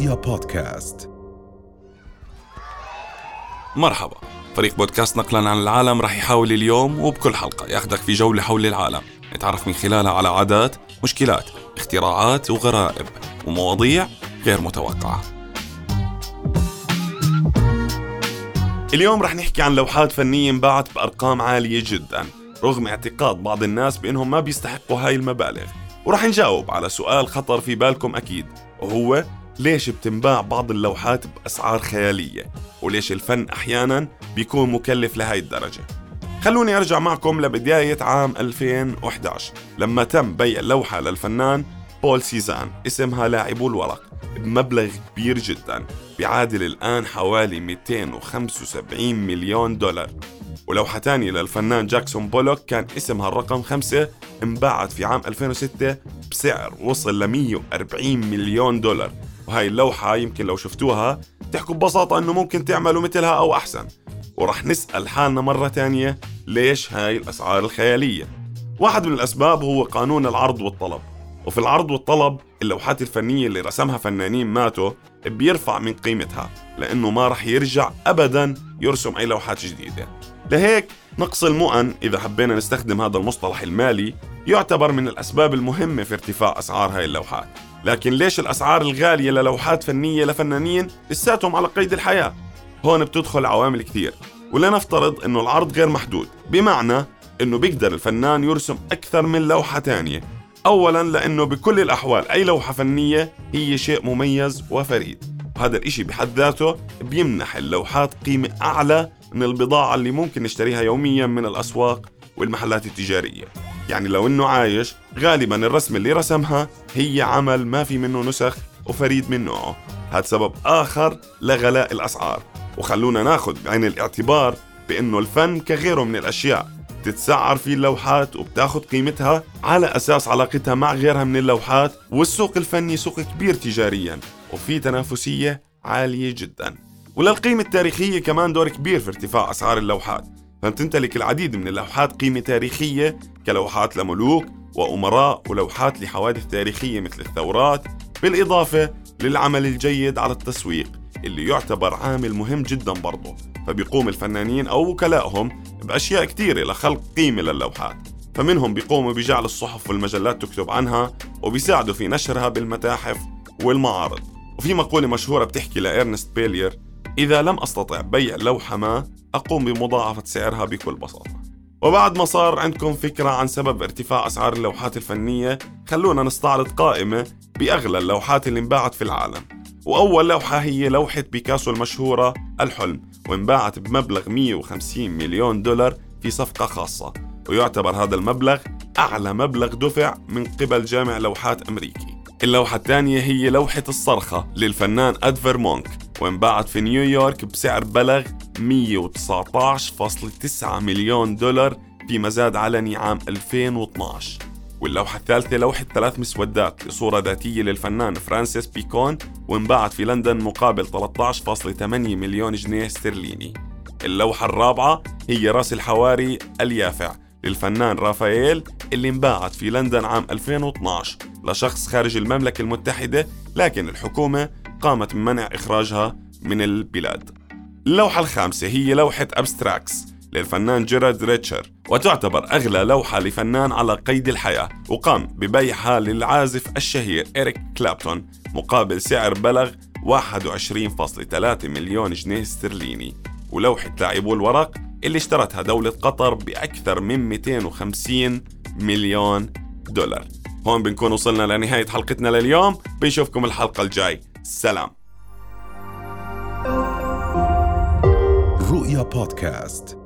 رؤيا بودكاست. مرحبا. فريق بودكاست نقلا عن العالم رح يحاول اليوم وبكل حلقة ياخدك في جولة حول العالم. نتعرف من خلالها على عادات مشكلات اختراعات وغرائب ومواضيع غير متوقعة. اليوم رح نحكي عن لوحات فنية انباعت بأرقام عالية جدا رغم اعتقاد بعض الناس بأنهم ما بيستحقوا هاي المبالغ. ورح نجاوب على سؤال خطر في بالكم أكيد وهو ليش بتنباع بعض اللوحات بأسعار خيالية؟ وليش الفن أحيانا بيكون مكلف لهاي الدرجة؟ خلوني أرجع معكم لبداية عام 2011 لما تم بيع لوحة للفنان بول سيزان اسمها لاعبو الورق بمبلغ كبير جدا بيعادل الآن حوالي 275 مليون دولار. ولوحة تانية للفنان جاكسون بولوك كان اسمها الرقم خمسة انباعت في عام 2006 بسعر وصل ل 140 مليون دولار. وهاي اللوحة يمكن لو شفتوها تحكوا ببساطة إنه ممكن تعملوا مثلها أو أحسن. ورح نسأل حالنا مرة تانية ليش هاي الأسعار الخيالية. واحد من الأسباب هو قانون العرض والطلب. وفي العرض والطلب اللوحات الفنية اللي رسمها فنانين ماتوا بيرفع من قيمتها لأنه ما رح يرجع أبدا يرسم أي لوحات جديدة. لهيك نقص المؤن إذا حبينا نستخدم هذا المصطلح المالي يعتبر من الأسباب المهمة في ارتفاع أسعار هاي اللوحات. لكن ليش الأسعار الغالية للوحات فنية لفنانين لساتهم على قيد الحياة؟ هون بتدخل عوامل كثير ولنفترض أنه العرض غير محدود بمعنى أنه بيقدر الفنان يرسم أكثر من لوحة تانية أولا لأنه بكل الأحوال أي لوحة فنية هي شيء مميز وفريد هذا الإشي بحد ذاته بيمنح اللوحات قيمة أعلى من البضاعة اللي ممكن نشتريها يوميا من الأسواق والمحلات التجارية يعني لو إنه عايش غالبا الرسم اللي رسمها هي عمل ما في منه نسخ وفريد من نوعه هذا سبب آخر لغلاء الأسعار. وخلونا ناخذ بعين الاعتبار بأنه الفن كغيره من الأشياء. تتسعر فيه اللوحات وبتاخذ قيمتها على أساس علاقتها مع غيرها من اللوحات والسوق الفني سوق كبير تجاريا وفي تنافسية عالية جدا. وللقيمة التاريخية كمان دور كبير في ارتفاع أسعار اللوحات. فبتمتلك العديد من اللوحات قيمة تاريخية كلوحات لملوك وأمراء ولوحات لحوادث تاريخية مثل الثورات بالإضافة للعمل الجيد على التسويق اللي يعتبر عامل مهم جدا برضه. فبيقوم الفنانين أو وكلائهم بأشياء كثيرة لخلق قيمة للوحات فمنهم بيقوموا بجعل الصحف والمجلات تكتب عنها وبيساعدوا في نشرها بالمتاحف والمعارض. وفي مقولة مشهورة بتحكي لإرنست بيلير إذا لم أستطع بيع لوحة ما أقوم بمضاعفة سعرها بكل بساطة. وبعد ما صار عندكم فكرة عن سبب ارتفاع أسعار اللوحات الفنية خلونا نستعرض قائمة بأغلى اللوحات اللي انباعت في العالم. وأول لوحة هي لوحة بيكاسو المشهورة الحلم وانباعت بمبلغ 150 مليون دولار في صفقة خاصة. ويعتبر هذا المبلغ أعلى مبلغ دفع من قبل جامع لوحات أمريكي. اللوحة الثانية هي لوحة الصرخة للفنان أدفر مونك. وانباعت في نيويورك بسعر بلغ 119.9 مليون دولار في مزاد علني عام 2012 واللوحة الثالثة لوحة ثلاث مسودات لصورة ذاتية للفنان فرانسيس بيكون وانباعت في لندن مقابل 13.8 مليون جنيه استرليني. اللوحة الرابعة هي رأس الحواري اليافع للفنان رافائيل اللي انباعت في لندن عام 2012 لشخص خارج المملكة المتحدة لكن الحكومة قامت بمنع إخراجها من البلاد. اللوحة الخامسة هي لوحة أبستراكس للفنان جيرارد ريتشر وتعتبر أغلى لوحة لفنان على قيد الحياة وقام ببيعها للعازف الشهير إريك كلابتون مقابل سعر بلغ 21.3 مليون جنيه استرليني. ولوحة لاعبو الورق اللي اشترتها دولة قطر بأكثر من 250 مليون دولار. هون بنكون وصلنا لنهاية حلقتنا لليوم بنشوفكم الحلقة الجاي. سلام. رؤيا بودكاست.